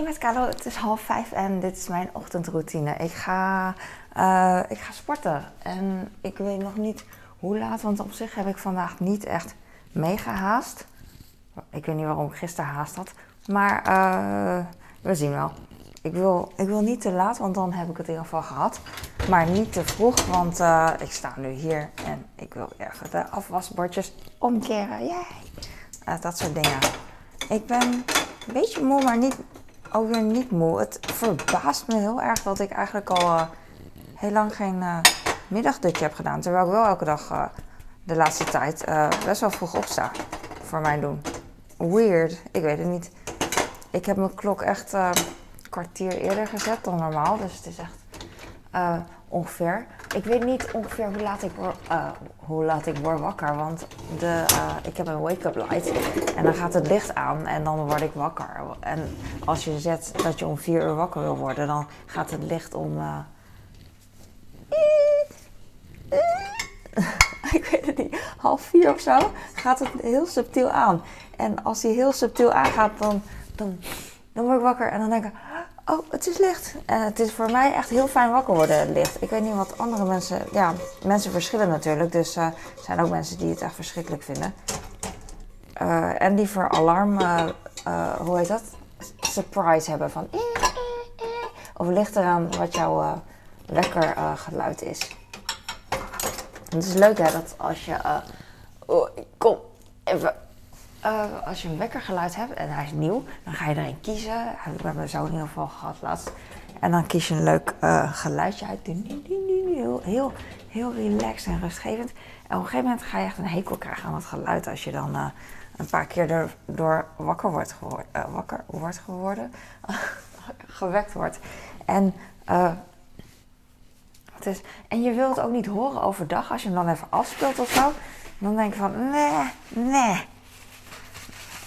Hey met Carlo, het is half vijf en dit is mijn ochtendroutine. Ik ga, eh, ik ga sporten en ik weet nog niet hoe laat, want op zich heb ik vandaag niet echt mega haast. Ik weet niet waarom ik gisteren haast had, maar eh, we zien wel. Ik wil, ik wil niet te laat, want dan heb ik het in ieder geval gehad. Maar niet te vroeg, want eh, ik sta nu hier en ik wil ergens de afwasbordjes omkeren. Eh, dat soort dingen. Ik ben een beetje moe, maar niet, ook weer niet moe. Het verbaast me heel erg dat ik eigenlijk al eh, heel lang geen uh, middagdutje heb gedaan. Terwijl ik wel elke dag de laatste tijd best wel vroeg opsta. Voor mijn doen. Weird, ik weet het niet. Ik heb mijn klok echt kwartier eerder gezet dan normaal. Dus het is echt ongeveer. Ik weet niet ongeveer hoe laat ik word, uh, hoe laat ik word wakker. Want de, uh, ik heb een wake-up light. En dan gaat het licht aan en dan word ik wakker. En als je zet dat je om vier uur wakker wil worden, dan gaat het licht om. ik weet het niet, half vier of zo, gaat het heel subtiel aan. En als hij heel subtiel aangaat, dan, dan, dan word ik wakker en dan denk ik, oh, het is licht. En het is voor mij echt heel fijn wakker worden, licht. Ik weet niet wat andere mensen... Ja, mensen verschillen natuurlijk. Dus uh, er zijn ook mensen die het echt verschrikkelijk vinden. Uh, en liever alarm... Uh, hoe heet dat? Surprise hebben van... Of ligt eraan wat jouw wekkergeluid is. Het is leuk hè, dat als je... oh, kom, even uh, als je een wekkergeluid hebt en hij is nieuw, dan ga je erin kiezen. We hebben mijn zo in ieder geval gehad laatst. En dan kies je een leuk uh, geluidje uit. Heel, heel, heel relaxed en rustgevend. En op een gegeven moment ga je echt een hekel krijgen aan het geluid als je dan uh, een paar keer door wakker wordt geworden. wakker wordt geworden. gewekt wordt. En, is, en je wilt het ook niet horen overdag als je hem dan even afspeelt of zo. Dan denk je van nee, nee.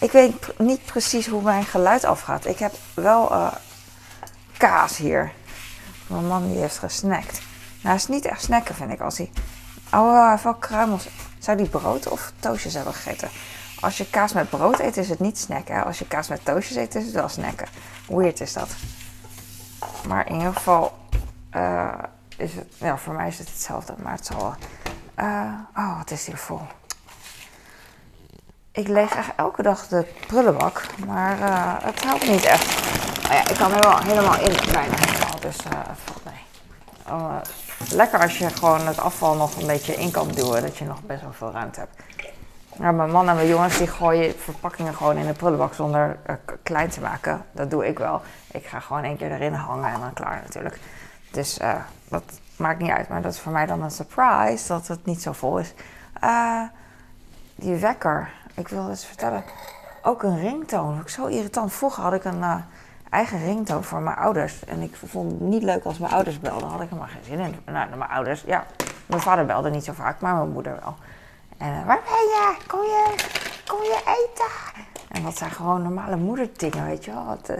Ik weet niet precies hoe mijn geluid afgaat. Ik heb wel uh, kaas hier. Mijn man die heeft gesnackt. Nou, is niet echt snacken, vind ik. Als hij... Oh, hij wel kruimels. Zou die brood of toastjes hebben gegeten? Als je kaas met brood eet, is het niet snacken. Als je kaas met toastjes eet, is het wel snacken. Weird is dat. Maar in ieder geval uh, is het... Ja, voor mij is het hetzelfde. Maar het zal. Uh, oh, wat is hier vol? Ik leeg echt elke dag de prullenbak, maar uh, het helpt niet echt. Nou ja, ik kan er wel helemaal in, bijna helemaal, dus uh, valt. Uh, lekker als je gewoon het afval nog een beetje in kan duwen, dat je nog best wel veel ruimte hebt. Nou, mijn man en mijn jongens die gooien verpakkingen gewoon in de prullenbak zonder klein te maken. Dat doe ik wel. Ik ga gewoon één keer erin hangen en dan klaar natuurlijk. Dus dat maakt niet uit, maar dat is voor mij dan een surprise dat het niet zo vol is. die wekker, ik wil eens vertellen, ook een ringtoon. Ik zo irritant. Vroeger had ik een uh, eigen ringtoon voor mijn ouders. En ik vond het niet leuk als mijn ouders belden. Had ik maar geen zin in. Nou, mijn ouders, ja. Mijn vader belde niet zo vaak, maar mijn moeder wel. En uh, waar ben je? Kom je, kom je eten? En dat zijn gewoon normale moederdingen, weet je wel. Wat, uh,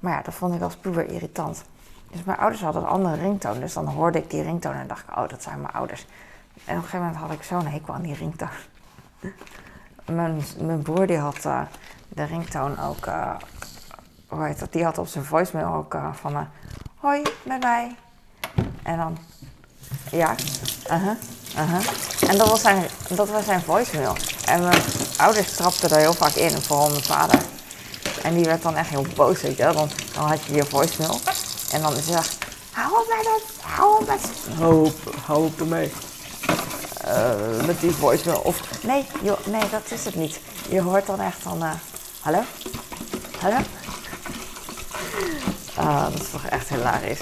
maar ja, dat vond ik als puber irritant. Dus mijn ouders hadden een andere ringtoon. Dus dan hoorde ik die ringtoon en dacht ik, oh, dat zijn mijn ouders. En op een gegeven moment had ik zo'n hekel aan die ringtoon. mijn, mijn broer die had uh, de ringtoon ook, uh, hoe heet dat, die had op zijn voicemail ook uh, van, hoi, met mij. En dan, ja, uh -huh, uh -huh. En dat was, zijn, dat was zijn voicemail. En mijn ouders trapten er heel vaak in, vooral mijn vader. En die werd dan echt heel boos, weet je. Dan, dan had je je voicemail. En dan is hij hou op met het, hou op met Hou op, hou op ermee. Uh, met die voicemail. Of nee, joh, nee, dat is het niet. Je hoort dan echt van, uh, hallo? Hallo? Uh, dat is toch echt hilarisch.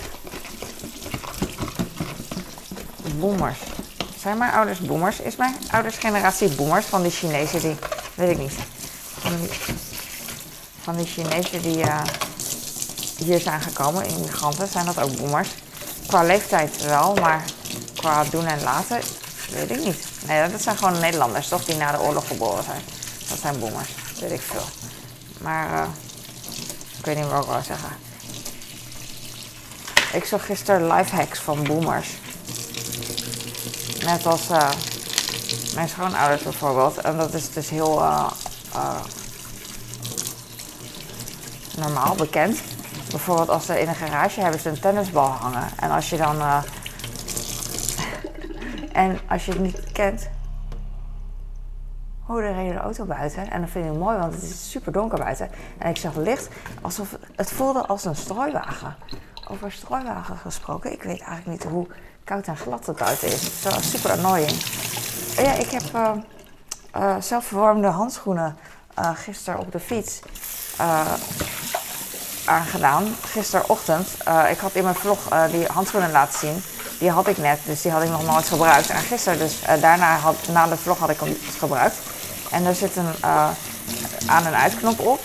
Boomers. Zijn mijn ouders boomers? Is mijn ouders generatie boomers van die Chinezen die, weet ik niet. Van die, van die Chinezen die uh, hier zijn gekomen, immigranten, zijn dat ook boomers? Qua leeftijd wel, maar qua doen en laten Weet ik niet. Nee, dat zijn gewoon Nederlanders, toch? Die na de oorlog geboren zijn. Dat zijn boomers. Weet ik veel. Maar uh, ik weet niet wat ik wil zeggen. Ik zag gisteren hacks van boomers. Net als uh, mijn schoonouders bijvoorbeeld. En dat is dus heel... Uh, normaal bekend. Bijvoorbeeld als ze in een garage hebben ze een tennisbal hangen. En als je dan... en als je het niet kent... Oh, er reed een auto buiten. En dat vind ik mooi, want het is super donker buiten. En ik zag licht, alsof het voelde als een strooiwagen. Over strooiwagen gesproken. Ik weet eigenlijk niet hoe koud en glad het buiten is. Wel super annoying. Ja, ik heb eh eh, zelfverwarmde handschoenen eh, gisteren op de fiets aangedaan. Gisterochtend. Ik had in mijn vlog die handschoenen laten zien. Die had ik net, dus die had ik nog nooit gebruikt. En gisteren, dus eh, daarna, had, na de vlog, had ik hem gebruikt. En er zit een eh, aan- en uitknop op.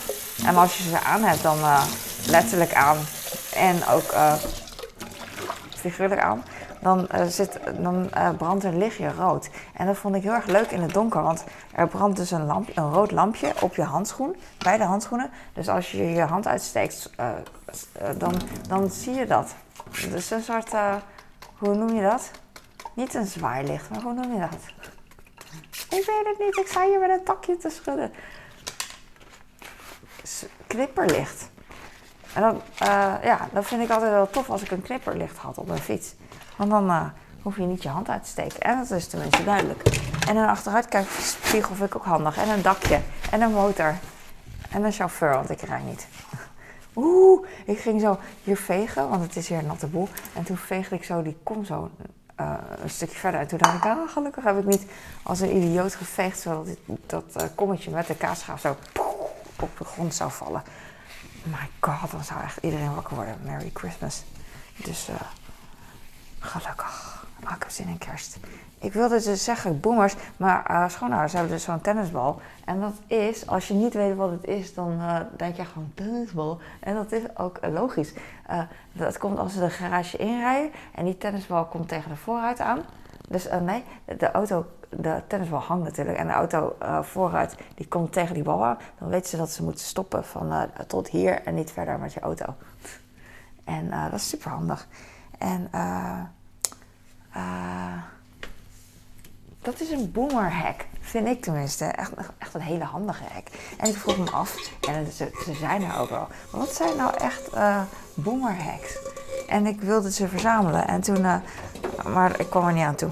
En als je ze aan hebt, dan eh, letterlijk aan en ook figuurlijk aan, dan, zit, dan brandt er lichtje rood. En dat vond ik heel erg leuk in het donker, want er brandt dus een, lampje, een rood lampje op je handschoen, bij de handschoenen. Dus als je je hand uitsteekt, dan, dan zie je dat. Dus een soort, hoe noem je dat? Niet een zwaailicht, maar hoe noem je dat? Ik weet het niet, ik sta hier met een takje te schudden. Knipperlicht. En dan, eh, ja, dat vind ik altijd wel tof als ik een knipperlicht had op mijn fiets. Want dan eh, hoef je niet je hand uit te steken. En dat is tenminste duidelijk. En een achteruitkijkspiegel vind ik ook handig. En een dakje. En een motor. En een chauffeur, want ik rijd niet. Oeh, ik ging zo hier vegen, want het is hier een natte boel. En toen veegde ik zo die kom zo eh, een stukje verder. En toen dacht ik, ah, gelukkig heb ik niet als een idioot geveegd... zodat dit, dat eh, kommetje met de kaasschaaf zo op de grond zou vallen. My god, dan zou echt iedereen wakker worden. Merry Christmas. Dus eh, gelukkig. Ik heb zin in kerst. Ik wilde dus zeggen boomers, maar eh, schoonouders hebben dus zo'n tennisbal. En dat is, als je niet weet wat het is, dan eh, denk je gewoon tennisbal. En dat is ook logisch. Eh, dat komt als ze de garage inrijden en die tennisbal komt tegen de voorruit aan. Dus nee, de auto, de tennisbal hangt natuurlijk en de auto vooruit die komt tegen die bal aan. Dan weten ze dat ze moeten stoppen van tot hier en niet verder met je auto. En dat is super handig. En eh, eh, dat is een boomer hack, vind ik tenminste. Echt, echt een hele handige hack. En ik vroeg me af, en ze, zijn er ook maar wat zijn nou echt eh boomer hacks? En ik wilde ze verzamelen en toen, maar ik kwam er niet aan toe.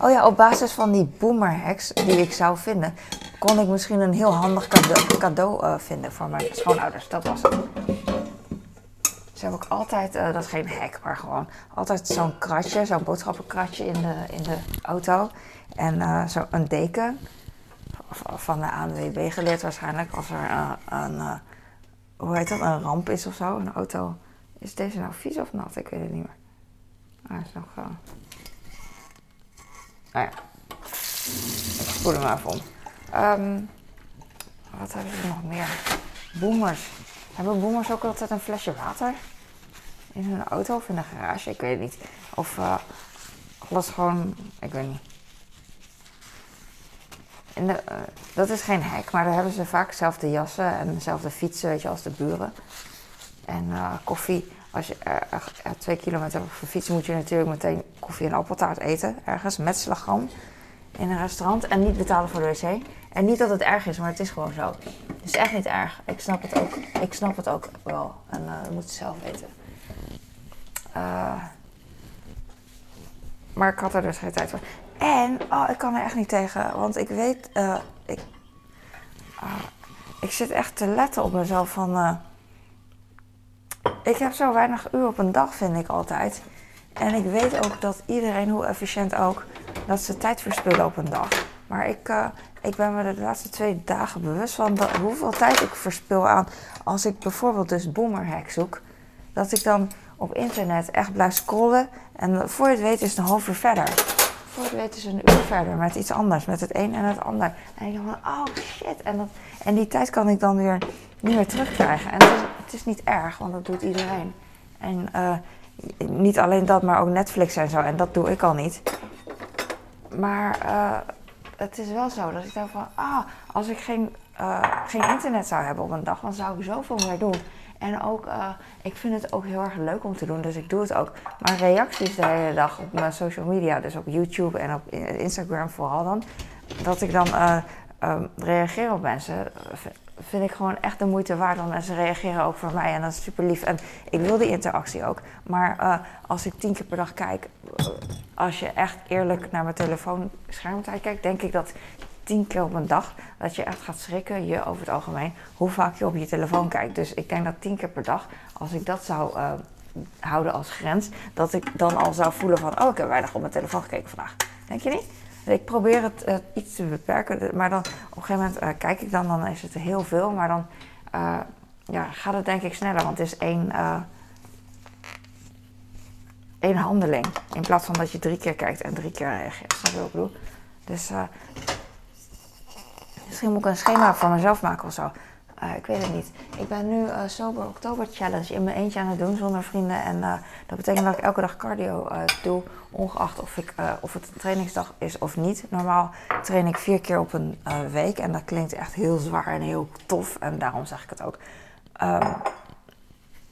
Oh ja, op basis van die boomer hacks die ik zou vinden, kon ik misschien een heel handig cadeau, cadeau vinden voor mijn schoonouders. Dat was het. Ze hebben ook altijd, eh, dat is geen hack, maar gewoon altijd zo'n kratje, zo'n boodschappenkratje in de, in de auto. En eh, zo een deken van de ANWB geleerd waarschijnlijk als er eh, een, hoe heet dat, een ramp is of zo, een auto. Is deze nou vies of nat? Ik weet het niet meer. Hij is nog... eh, Nou ja, ik spoel hem even om. Ehm, wat hebben ze nog meer? Boomers. Hebben boomers ook altijd een flesje water? In hun auto of in de garage? Ik weet niet. Of eh, alles gewoon, ik weet niet. In de, eh, dat is geen hek, maar daar hebben ze vaak dezelfde jassen en dezelfde fietsen, weet je, als de buren. En eh, koffie, als je twee kilometer op de fiets moet je natuurlijk meteen koffie en appeltaart eten, ergens met slagroom in een restaurant en niet betalen voor de wc. En niet dat het erg is, maar het is gewoon zo. Het is echt niet erg. Ik snap het ook. Ik snap het ook wel. En dat moet je zelf weten. Eh, maar ik had er dus geen tijd voor. En, oh, ik kan er echt niet tegen. Want ik weet, eh, ik, ah, ik zit echt te letten op mezelf van... eh, ik heb zo weinig uur op een dag, vind ik altijd. En ik weet ook dat iedereen, hoe efficiënt ook, dat ze tijd verspillen op een dag. Maar ik, eh, ik ben me de laatste twee dagen bewust van dat, hoeveel tijd ik verspil aan als ik bijvoorbeeld dus boomerhack zoek. Dat ik dan op internet echt blijf scrollen en voor je het weet is het een half uur verder. Voor je het weet is het een uur verder met iets anders, met het een en het ander. En ik denk van, oh shit. En, dat, en die tijd kan ik dan weer niet meer terugkrijgen. En het is, het is niet erg, want dat doet iedereen. En eh, niet alleen dat, maar ook Netflix en zo. En dat doe ik al niet. Maar eh, het is wel zo dat ik denk van, ah, als ik geen, eh, geen internet zou hebben op een dag, dan zou ik zoveel meer doen. En ook, eh, ik vind het ook heel erg leuk om te doen, dus ik doe het ook. Maar reacties de hele dag op mijn social media, dus op YouTube en op Instagram vooral dan, dat ik dan eh, eh, reageer op mensen, vind ik gewoon echt de moeite waard. Want mensen reageren ook voor mij en dat is super lief. En ik wil die interactie ook. Maar uh, als ik tien keer per dag kijk, als je echt eerlijk naar mijn telefoon schermtijd kijkt, denk ik dat tien keer op een dag dat je echt gaat schrikken, je over het algemeen, hoe vaak je op je telefoon kijkt. Dus ik denk dat tien keer per dag, als ik dat zou uh, houden als grens, dat ik dan al zou voelen van, oh, ik heb weinig op mijn telefoon gekeken vandaag. Denk je niet? Ik probeer het uh, iets te beperken, maar dan op een gegeven moment uh, kijk ik dan, dan is het heel veel, maar dan uh, ja, gaat het denk ik sneller, want het is één, één handeling. In plaats van dat je drie keer kijkt en drie keer reageert. Je wat ik bedoel? Dus misschien moet ik een schema voor mezelf maken of zo. Uh, ik weet het niet. Ik ben nu uh, Sober Oktober Challenge in mijn eentje aan het doen zonder vrienden. En uh, dat betekent dat ik elke dag cardio doe, ongeacht of, ik, of het een trainingsdag is of niet. Normaal train ik vier keer op een week en dat klinkt echt heel zwaar en heel tof. En daarom zeg ik het ook. Um,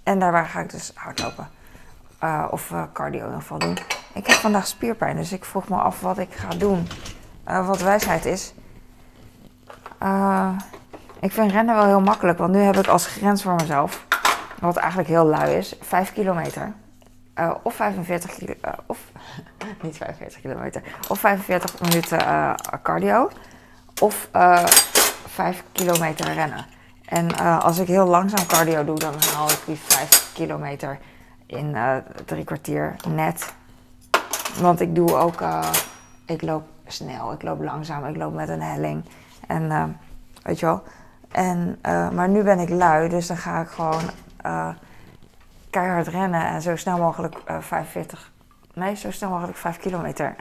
en daarbij ga ik dus hardlopen. of cardio in ieder geval doen. Ik heb vandaag spierpijn, dus ik vroeg me af wat ik ga doen. wat wijsheid is. Ik vind rennen wel heel makkelijk, want nu heb ik als grens voor mezelf, wat eigenlijk heel lui is, 5 kilometer. Uh, of 45 kilo, of niet 45 kilometer, of 45 minuten cardio, of 5 kilometer rennen. En als ik heel langzaam cardio doe, dan haal ik die 5 kilometer in drie kwartier net. Want ik doe ook, ik loop snel, ik loop langzaam, ik loop met een helling. En weet je wel, en, uh, maar nu ben ik lui, dus dan ga ik gewoon uh, keihard rennen en zo snel mogelijk uh, 45, nee, zo snel mogelijk 5 kilometer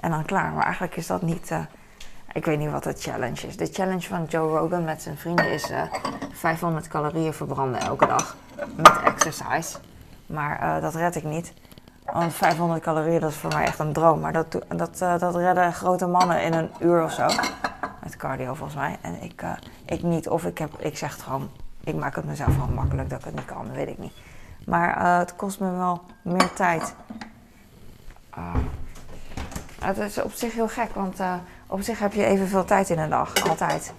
en dan klaar. Maar eigenlijk is dat niet, ik weet niet wat de challenge is. De challenge van Joe Rogan met zijn vrienden is 500 calorieën verbranden elke dag met exercise. Maar dat red ik niet. Want 500 calorieën, dat is voor mij echt een droom. Maar dat, dat, dat redden grote mannen in een uur of zo cardio volgens mij. En ik, uh, ik niet. Of ik, heb, ik zeg het gewoon, ik maak het mezelf gewoon makkelijk dat ik het niet kan. Dat weet ik niet. Maar uh, het kost me wel meer tijd. Uh, het is op zich heel gek, want op zich heb je evenveel tijd in een dag. Altijd.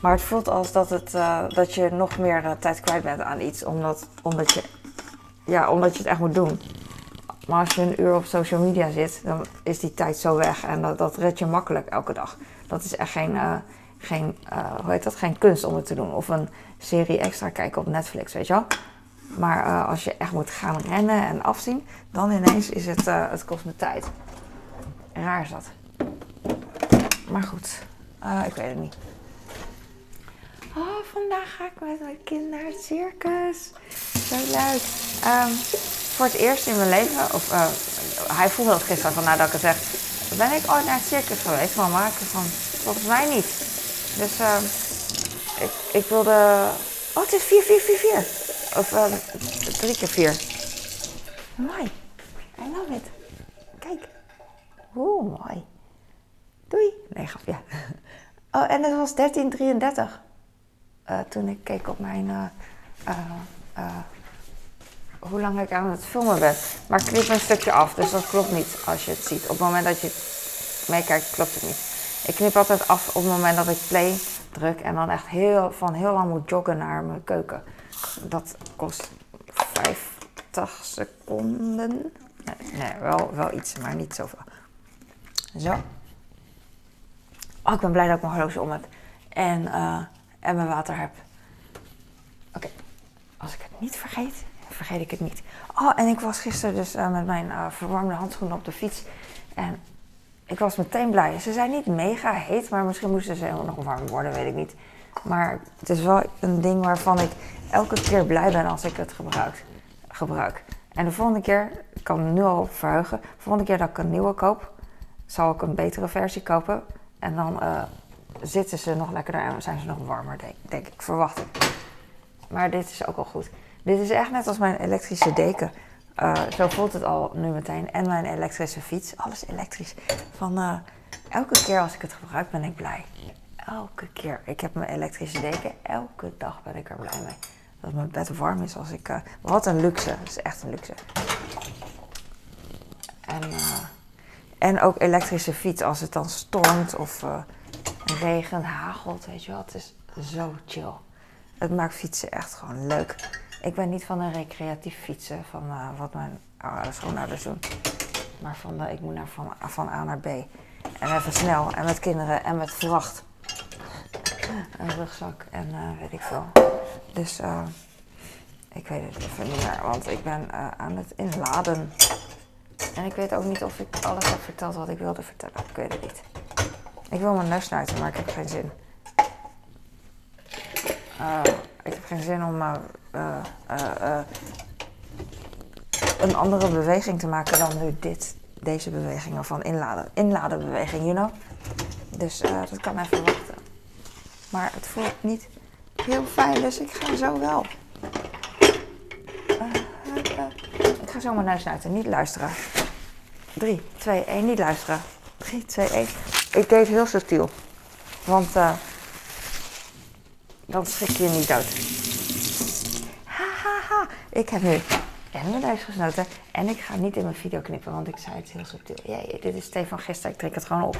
maar het voelt als dat, het, dat je nog meer tijd kwijt bent aan iets. Omdat, omdat, je, ja, omdat je het echt moet doen. Maar als je een uur op social media zit, dan is die tijd zo weg. En dat, dat red je makkelijk elke dag. Dat is echt geen, uh, geen, uh, hoe heet dat? geen kunst om het te doen. Of een serie extra kijken op Netflix, weet je wel. Maar uh, als je echt moet gaan rennen en afzien, dan ineens is het, het kost me tijd. Raar is dat. Maar goed, ik weet het niet. Oh, vandaag ga ik met mijn kind naar het circus. Zo leuk. Um, voor het eerst in mijn leven, of uh, hij voelde dat gisteren van nadat ik het zeg, ben ik ooit naar het circus geweest, mama? Ik van, volgens mij niet. Dus uh, ik, ik wilde, oh het is 4, 4, 4, 4. Of uh, drie keer 4. Mooi. I love it. Kijk. Oeh, mooi. Doei. Nee, grapje. Oh, en het was 1333. Uh, toen ik keek op mijn uh, uh, hoe lang ik aan het filmen ben. Maar ik knip een stukje af, dus dat klopt niet als je het ziet. Op het moment dat je meekijkt, klopt het niet. Ik knip altijd af op het moment dat ik play druk en dan echt heel, van heel lang moet joggen naar mijn keuken. Dat kost 50 seconden. Nee, wel, wel iets, maar niet zoveel. Zo. Oh, ik ben blij dat ik mijn horloge om heb. En, uh, en mijn water heb. Oké, als ik het niet vergeet, vergeet ik het niet. Oh, en ik was gisteren dus uh, met mijn uh, verwarmde handschoenen op de fiets. En ik was meteen blij. Ze zijn niet mega heet, maar misschien moesten ze nog warm worden, weet ik niet. Maar het is wel een ding waarvan ik elke keer blij ben als ik het gebruik. gebruik. En de volgende keer, ik kan nu al verheugen, de volgende keer dat ik een nieuwe koop, zal ik een betere versie kopen. En dan uh, zitten ze nog lekkerder en zijn ze nog warmer, denk, denk ik. Verwacht ik. Maar dit is ook al goed. Dit is echt net als mijn elektrische deken. Uh, zo voelt het al nu meteen. En mijn elektrische fiets. Alles elektrisch. Van uh, elke keer als ik het gebruik ben ik blij. Elke keer. Ik heb mijn elektrische deken. Elke dag ben ik er blij mee. Dat mijn bed warm is als ik... Uh, wat een luxe. Dat is echt een luxe. En, en ook elektrische fiets als het dan stormt of regent, hagelt. Weet je wel. Het is zo chill. Het maakt fietsen echt gewoon leuk. Ik ben niet van een recreatief fietsen, van uh, wat mijn schoonouders doen. Maar van de, ik moet naar van, van A naar B. En even snel, en met kinderen, en met vracht. Een rugzak en uh, weet ik veel. Dus uh, ik weet het even niet meer, want ik ben aan het inladen. En ik weet ook niet of ik alles heb verteld wat ik wilde vertellen. Ik weet het niet. Ik wil mijn neus snuiten, maar ik heb geen zin. Ik heb geen zin om een andere beweging te maken dan nu dit. Deze bewegingen van inladen. Inladenbeweging, you know? Dus dat kan even wachten. Maar het voelt niet heel fijn, dus ik ga zo wel. ik ga zo mijn neus snuiten, niet luisteren. 3, 2, 1, niet luisteren. 3, 2, 1. Ik deed heel subtiel. Want uh, dan schrik je niet dood. Ik heb nu en mijn neus gesnoten. En ik ga niet in mijn video knippen, want ik zei het heel subtiel. Jee, dit is van gisteren. Ik drink het gewoon op.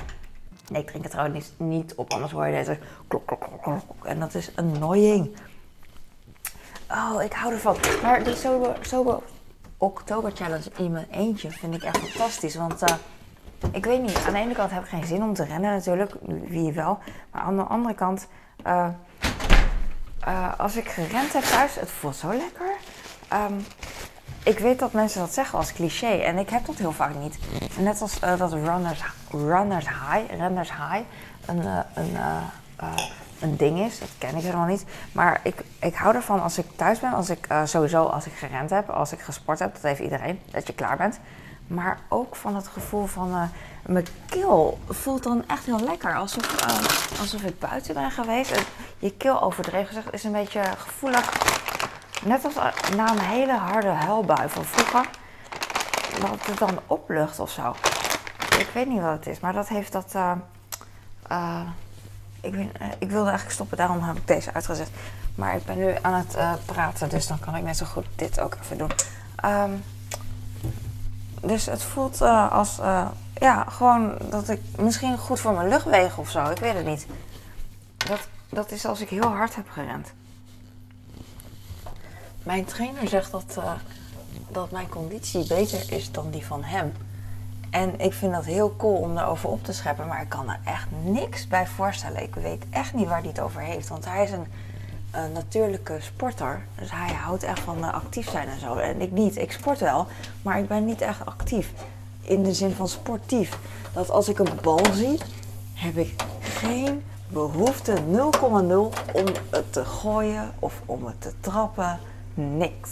Nee, ik drink het trouwens niet op, anders hoor je deze klok, klok, klok, klok. En dat is annoying. Oh, ik hou ervan. Maar die sober, sober Oktober Challenge in mijn eentje vind ik echt fantastisch. Want uh, ik weet niet, aan de ene kant heb ik geen zin om te rennen natuurlijk, wie wel. Maar aan de andere kant, uh, uh, als ik gerend heb thuis, het voelt zo lekker. Um, ik weet dat mensen dat zeggen als cliché en ik heb dat heel vaak niet. Net als dat runners, runners high, runners high, een, een een ding is. Dat ken ik helemaal niet. Maar ik, ik hou ervan als ik thuis ben, als ik sowieso als ik gerend heb, als ik gesport heb, dat heeft iedereen, dat je klaar bent. Maar ook van het gevoel van mijn keel voelt dan echt heel lekker. Alsof, alsof ik buiten ben geweest. Je keel overdreven gezegd is een beetje gevoelig. Net als na een hele harde huilbui van vroeger. Dat het dan oplucht of zo. Ik weet niet wat het is, maar dat heeft dat ik, ben, ik, wilde eigenlijk stoppen, daarom heb ik deze uitgezet. Maar ik ben nu aan het praten, dus dan kan ik net zo goed dit ook even doen. Um, dus het voelt als, ja, gewoon dat ik misschien goed voor mijn luchtwegen of zo, ik weet het niet. Dat, dat is als ik heel hard heb gerend. Mijn trainer zegt dat, dat mijn conditie beter is dan die van hem. En ik vind dat heel cool om daarover op te scheppen, maar ik kan er echt niks bij voorstellen. Ik weet echt niet waar hij het over heeft, want hij is een, natuurlijke sporter. Dus hij houdt echt van uh, actief zijn en zo. En ik niet. Ik sport wel, maar ik ben niet echt actief. In de zin van sportief. Dat als ik een bal zie, heb ik geen behoefte 0,0 om het te gooien of om het te trappen. Niks.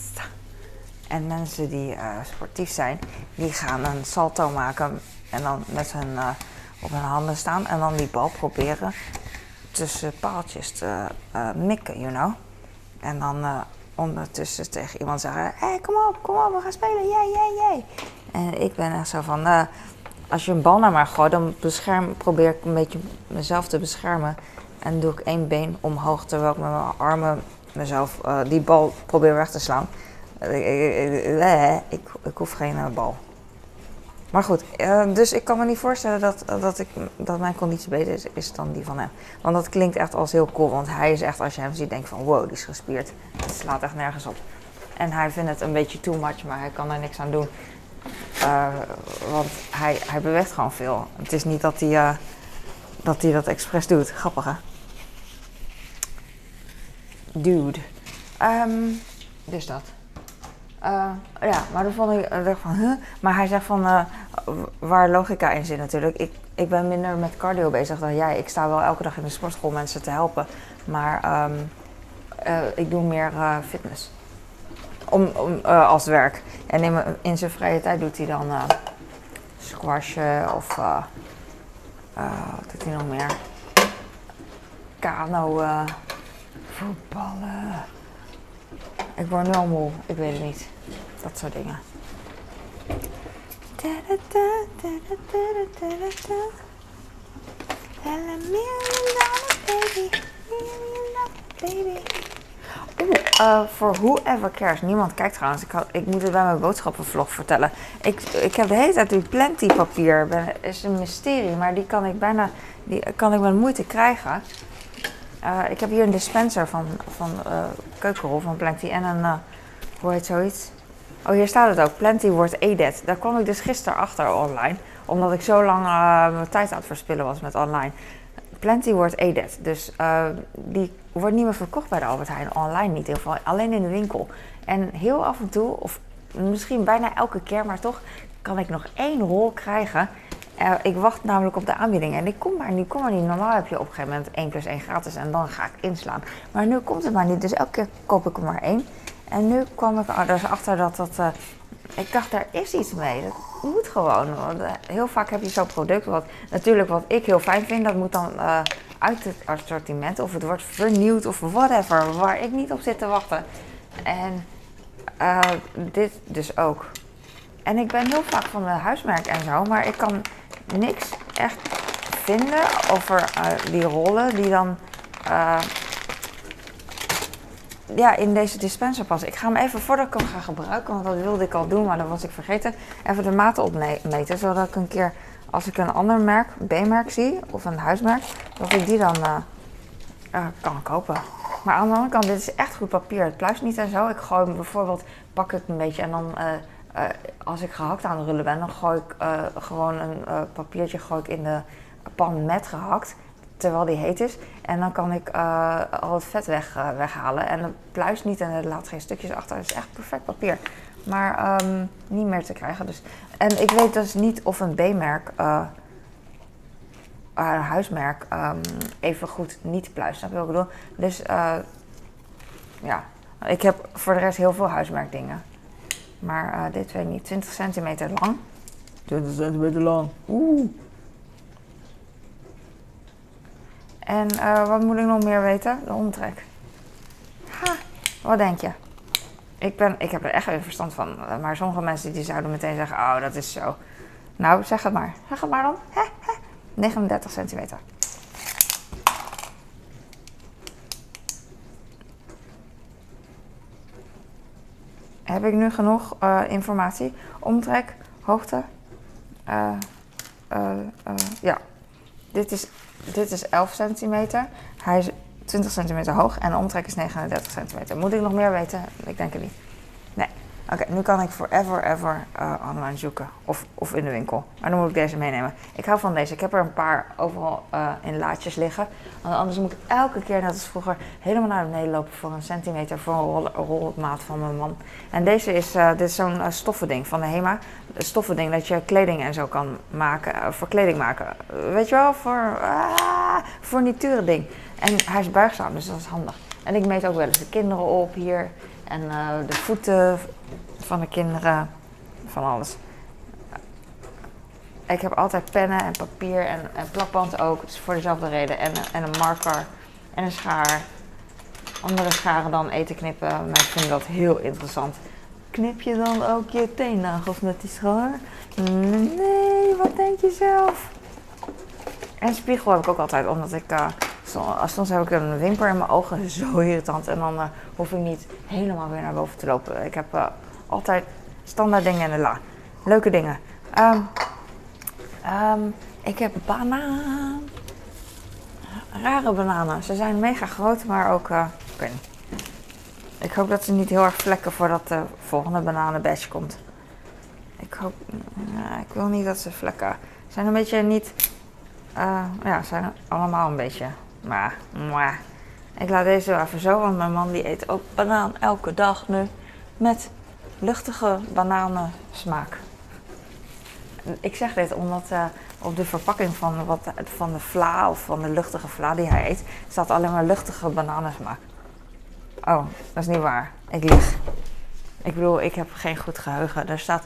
En mensen die uh, sportief zijn, die gaan een salto maken en dan met hun uh, op hun handen staan en dan die bal proberen tussen paaltjes te uh, mikken, you know. En dan ondertussen tegen iemand zeggen: Hé, hey, kom op, kom op, we gaan spelen, jij, jij, jij. En ik ben echt zo van: als je een bal naar mij gooit, dan bescherm, probeer ik een beetje mezelf te beschermen. En doe ik één been omhoog terwijl ik met mijn armen mezelf die bal probeer weg te slaan. Ik, ik, ik hoef geen uh, bal. Maar goed, dus ik kan me niet voorstellen dat, dat, ik, dat mijn conditie beter is, dan die van hem. Want dat klinkt echt als heel cool. Want hij is echt, als je hem ziet, denk van wow, die is gespierd. Het slaat echt nergens op. En hij vindt het een beetje too much, maar hij kan er niks aan doen. Want hij, hij beweegt gewoon veel. Het is niet dat hij, dat, hij dat expres doet. Grappig hè? Dude. Um, dus dat. Uh, ja, maar dan vond ik uh, van? Maar hij zegt van, uh, waar logica in zit natuurlijk. Ik, ik ben minder met cardio bezig dan jij. Ik sta wel elke dag in de sportschool mensen te helpen. Maar um, ik doe meer fitness. Om, om als werk. En in, in, zijn vrije tijd doet hij dan squashen of... wat doet hij nog meer? Kano, voetballen... Ik word nu al moe, ik weet het niet. Dat soort dingen. Uh, voor whoever cares. Niemand kijkt trouwens. Ik, ik moet het bij mijn boodschappenvlog vertellen. Ik, ik heb de hele tijd natuurlijk plenty papier. Is een mysterie, maar die kan ik bijna die kan ik met moeite krijgen. Eh, ik heb hier een dispenser van, van uh, keukenrol van Plenty en een, uh, hoe heet zoiets? Oh, hier staat het ook. Plenty wordt EDET. Daar kwam ik dus gisteren achter online, omdat ik zo lang mijn tijd aan het verspillen was met online. Plenty wordt EDET. Dus die wordt niet meer verkocht bij de Albert Heijn, online niet in ieder geval, alleen in de winkel. En heel af en toe, of misschien bijna elke keer, maar toch kan ik nog één rol krijgen ik wacht namelijk op de aanbieding en ik kom maar niet, kom maar niet. Normaal heb je op een gegeven moment 1 plus 1 gratis en dan ga ik inslaan. Maar nu komt het maar niet, dus elke keer koop ik er maar één. En nu kwam ik er dus achter dat dat... Uh, ik dacht, daar is iets mee. Dat moet gewoon. Want, uh, heel vaak heb je zo'n product, wat natuurlijk wat ik heel fijn vind, dat moet dan uit het assortiment of het wordt vernieuwd of whatever, waar ik niet op zit te wachten. En dit dus ook. En ik ben heel vaak van de huismerk en zo, maar ik kan niks echt vinden over uh, die rollen die dan uh, ja, in deze dispenser passen. Ik ga hem even voordat ik hem ga gebruiken, want dat wilde ik al doen, maar dat was ik vergeten. Even de maten opmeten, zodat ik een keer, als ik een ander merk, B-merk zie, of een huismerk, dat ik die dan uh, kan kopen. Maar aan de andere kant, dit is echt goed papier. Het pluist niet en zo. Ik gooi hem bijvoorbeeld, pak ik een beetje en dan als ik gehakt aan het rullen ben, dan gooi ik uh, gewoon een uh, papiertje gooi ik in de pan met gehakt, terwijl die heet is. En dan kan ik al het vet weg, weghalen. En het pluist niet en het laat geen stukjes achter. Het is echt perfect papier. Maar um, niet meer te krijgen. Dus. En ik weet dus niet of een B-merk, een huismerk, um, even goed niet pluist. Snap je wat ik bedoel? Dus ja, ik heb voor de rest heel veel huismerkdingen. Maar uh, dit weet ik niet. 20 centimeter lang. 20 centimeter lang. Oeh. En uh, wat moet ik nog meer weten? De omtrek. Ha, wat denk je? Ik, ben, ik heb er echt geen verstand van. Maar sommige mensen die zouden meteen zeggen: Oh, dat is zo. Nou, zeg het maar. Zeg het maar dan. He, he. 39 centimeter. Heb ik nu genoeg uh, informatie. Omtrek, hoogte. Uh, uh, ja, dit is, dit is 11 centimeter. Hij is 20 centimeter hoog en de omtrek is 39 centimeter. Moet ik nog meer weten? Ik denk het niet. Oké, nu kan ik forever ever uh, online zoeken. Of, of in de winkel. Maar dan moet ik deze meenemen. Ik hou van deze. Ik heb er een paar overal uh, in laadjes liggen. Want anders moet ik elke keer, net als vroeger, helemaal naar beneden lopen voor een centimeter voor een rol, rolmaat van mijn man. En deze is, uh, dit is zo'n stoffending van de HEMA. Een stoffending dat je kleding en zo kan maken. voor kleding maken. Weet je wel, voor uh, ding. En hij is buigzaam, dus dat is handig. En ik meet ook wel eens de kinderen op hier. En de voeten van de kinderen, van alles. Ik heb altijd pennen en papier en, plakband ook, dus voor dezelfde reden. En, en een marker en een schaar. Andere scharen dan eten knippen, maar ik vind dat heel interessant. Knip je dan ook je teennagels met die schaar? Nee, wat denk je zelf? En spiegel heb ik ook altijd, omdat ik... Uh, soms heb ik een wimper in mijn ogen, zo irritant. En dan uh, hoef ik niet helemaal weer naar boven te lopen. Ik heb uh, altijd standaard dingen in de la. Leuke dingen. Um, um, ik heb banaan. Rare bananen. Ze zijn mega groot, maar ook. Uh, ik. Ik hoop dat ze niet heel erg vlekken voordat de volgende bananenbatch komt. Ik hoop. Ik wil niet dat ze vlekken. Ze zijn een beetje niet. Uh, ja, zijn allemaal een beetje. Maar. maar. Ik laat deze even zo, want mijn man die eet ook banaan elke dag nu. Met luchtige bananensmaak. Ik zeg dit omdat uh, op de verpakking van, wat, van de vla of van de luchtige vla die hij eet, staat alleen maar luchtige bananensmaak. Oh, dat is niet waar. Ik lieg. Ik bedoel, ik heb geen goed geheugen. Er staat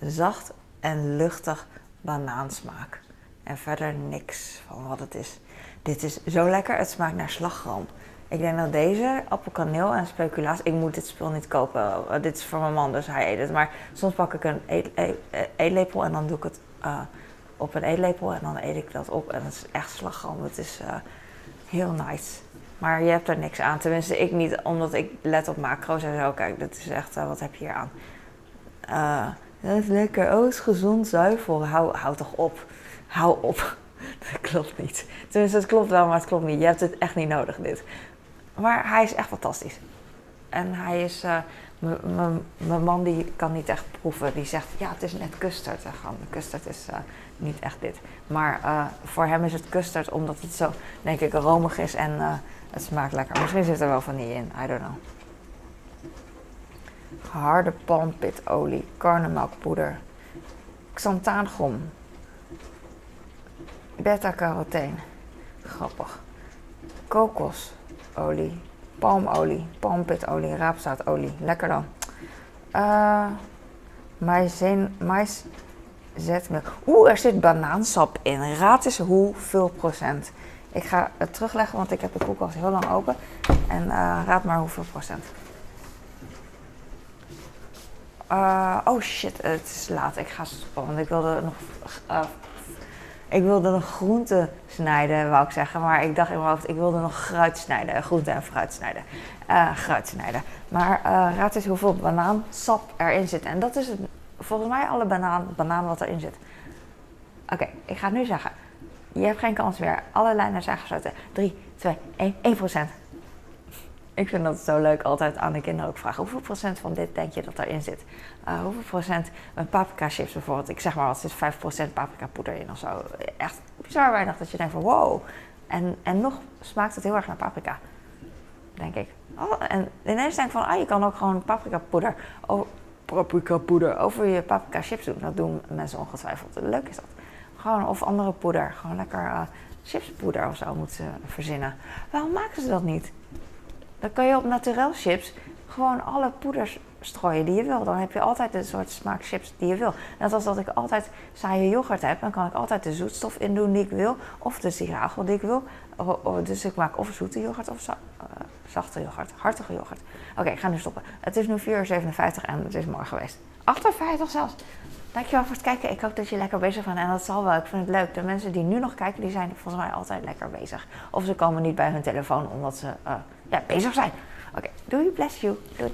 zacht en luchtig banaansmaak. En verder niks van wat het is. Dit is zo lekker. Het smaakt naar slagroom. Ik denk dat deze appelkaneel en speculaas. Ik moet dit spul niet kopen. Dit is voor mijn man, dus hij eet het. Maar soms pak ik een eet, eet, eetlepel en dan doe ik het uh, op een eetlepel en dan eet ik dat op. En het is echt slagroom. Het is uh, heel nice. Maar je hebt er niks aan. Tenminste, ik niet, omdat ik let op macro's en zo. Kijk, dat is echt, wat heb je hier aan? dat is lekker. Oh, is gezond, zuivel. Hou, hou toch op. Hou op. klopt niet. Tenminste, het klopt wel, maar het klopt niet. Je hebt het echt niet nodig, dit. Maar hij is echt fantastisch. En hij is... eh, Mijn man die kan niet echt proeven. Die zegt, ja, het is net custard. En custard is eh, niet echt dit. Maar eh, voor hem is het custard omdat het zo, denk ik, romig is en het smaakt lekker. Misschien zit er wel vanille in, I don't know. Harde palmpitolie, karnemelkpoeder, xanthaangom, beta-carotene, grappig, kokosolie, palmolie, palmpitolie, raapzaadolie, lekker dan. Maïzeen, mais, zetmelk. Oeh, er zit banaansap in. Raad eens hoeveel procent. Ik ga het terugleggen, want ik heb de koelkast heel lang open. En eh, raad maar hoeveel procent. Eh, oh shit, het is laat. Ik ga want ik wilde nog... ik wilde nog groente snijden, wou ik zeggen. Maar ik dacht in mijn hoofd, ik wilde nog fruit snijden. Groente en fruit snijden. Eh fruit snijden. Maar eh, raad eens hoeveel banaansap erin zit. En dat is volgens mij alle banaan, banaan wat erin zit. Oké, ik ga het nu zeggen. Je hebt geen kans meer. Alle lijnen zijn gesloten. 3, 2, 1, 1 procent. Ik vind dat zo leuk altijd aan de kinderen ook vragen. Hoeveel procent van dit denk je dat erin zit? Eh, hoeveel procent met paprika chips bijvoorbeeld? Ik zeg maar wat, zit 5 procent paprika poeder in of zo. Echt bizar weinig dat je denkt van wow. En, en nog smaakt het heel erg naar paprika. Denk ik. Oh, en ineens denk ik van, ah, je kan ook gewoon paprika poeder, oh, paprika poeder over je paprika chips doen. Dat doen mensen ongetwijfeld. Leuk is dat. Gewoon, of andere poeder. Gewoon lekker eh, chipspoeder of zo moeten verzinnen. Waarom maken ze dat niet? Dan kan je op naturel chips gewoon alle poeders strooien die je wil. Dan heb je altijd de soort smaak chips die je wil. Net als dat ik altijd saaie yoghurt heb, dan kan ik altijd de zoetstof in doen die ik wil. Of de siragel die ik wil. Dus ik maak of zoete yoghurt of eh, zachte yoghurt, hartige yoghurt. Oké, ik ga nu stoppen. Het is nu 4 uur 57 en het is mooi geweest. 58 zelfs. Dankjewel voor het kijken. Ik hoop dat je lekker bezig bent. En dat zal wel. Ik vind het leuk. De mensen die nu nog kijken, die zijn volgens mij altijd lekker bezig. Of ze komen niet bij hun telefoon omdat ze eh, ja, bezig zijn. Oké, doei. Bless you. Doei.